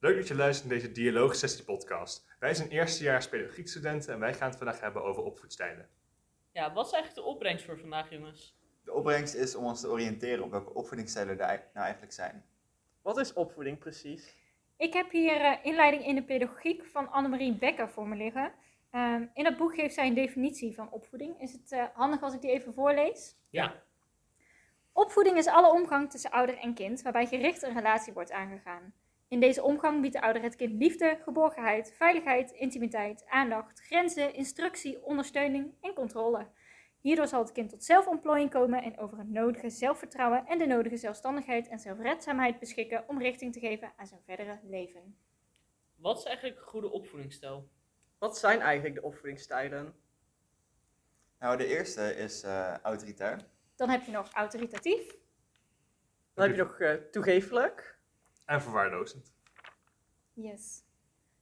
Leuk dat je luistert naar deze Dialoogsessie podcast. Wij zijn eerstejaars pedagogiekstudenten en wij gaan het vandaag hebben over opvoedstijlen. Ja, wat is eigenlijk de opbrengst voor vandaag, jongens? De opbrengst is om ons te oriënteren op welke opvoedingsstijlen er nou eigenlijk zijn. Wat is opvoeding precies? Ik heb hier eh, inleiding in de pedagogiek van Annemarie Becker voor me liggen. Ehm, in dat boek geeft zij een definitie van opvoeding. Is het eh, handig als ik die even voorlees? Ja. Opvoeding is alle omgang tussen ouder en kind, waarbij gericht een relatie wordt aangegaan. In deze omgang biedt de ouder het kind liefde, geborgenheid, veiligheid, intimiteit, aandacht, grenzen, instructie, ondersteuning en controle. Hierdoor zal het kind tot zelfontplooiing komen en over het nodige zelfvertrouwen en de nodige zelfstandigheid en zelfredzaamheid beschikken om richting te geven aan zijn verdere leven. Wat is eigenlijk een goede opvoedingsstijl? Wat zijn eigenlijk de opvoedingsstijlen? Nou, de eerste is eh, autoritair. Dan heb je nog autoritatief, Dan heb je nog eh, toegefelijk. En verwaarlozend. Yes.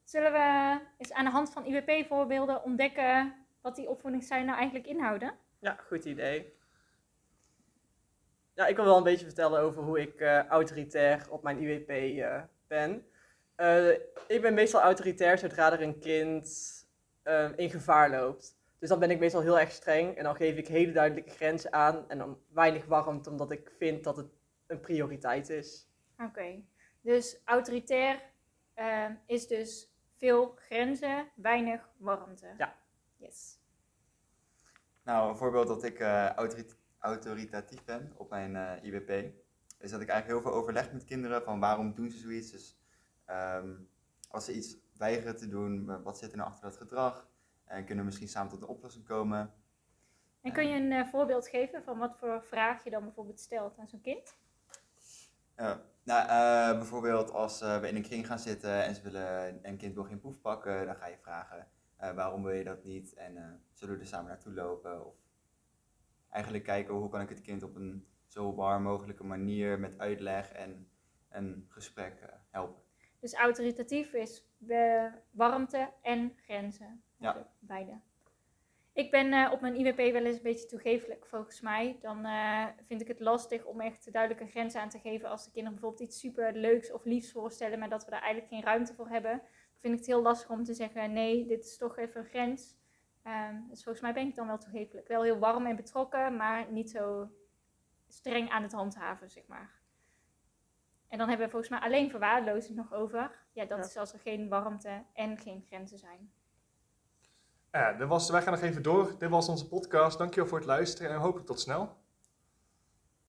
Zullen we eens aan de hand van IWP-voorbeelden ontdekken wat die opvoedingsstijlen nou eigenlijk inhouden? Ja, goed idee. Ja, ik wil wel een beetje vertellen over hoe ik eh, autoritair op mijn IWP eh, ben. Eh, ik ben meestal autoritair zodra er een kind in gevaar loopt. Dus dan ben ik meestal heel erg streng en dan geef ik hele duidelijke grenzen aan en dan weinig warmte omdat ik vind dat het een prioriteit is. Oké, dus autoritair ehm, is dus veel grenzen, weinig warmte. Ja. Yes. Nou, een voorbeeld dat ik eh, autori- autoritatief ben op mijn eh, IWP, is dat ik eigenlijk heel veel overleg met kinderen van waarom doen ze zoiets. Dus ehm, als ze iets weigeren te doen, eh, wat zit er nou achter dat gedrag? En kunnen we misschien samen tot een oplossing komen? En kun je een eh, voorbeeld geven van wat voor vraag je dan bijvoorbeeld stelt aan zo'n kind? Ja, nou, eh, bijvoorbeeld als eh, we in een kring gaan zitten en ze willen, een kind wil geen poef pakken, dan ga je vragen eh, waarom wil je dat niet en zullen we er samen naartoe lopen? Of eigenlijk kijken hoe kan ik het kind op een zo warm mogelijke manier met uitleg en een gesprek helpen. Dus autoritatief is warmte en grenzen. Ja. Beide. Ik ben eh, op mijn IWP wel eens een beetje toegefelijk, volgens mij. Dan eh, vind ik het lastig om echt duidelijke grenzen aan te geven als de kinderen bijvoorbeeld iets super leuks of liefs voorstellen, maar dat we daar eigenlijk geen ruimte voor hebben. Dan vind ik het heel lastig om te zeggen, nee, dit is toch even een grens. Ehm, dus volgens mij ben ik dan wel toegefelijk. Wel heel warm en betrokken, maar niet zo streng aan het handhaven, zeg maar. En dan hebben we volgens mij alleen verwaarlozend nog over. Ja, dat Ja. is als er geen warmte en geen grenzen zijn. Ja, dit was, wij gaan nog even door. Dit was onze podcast. Dankjewel voor het luisteren en hopelijk tot snel.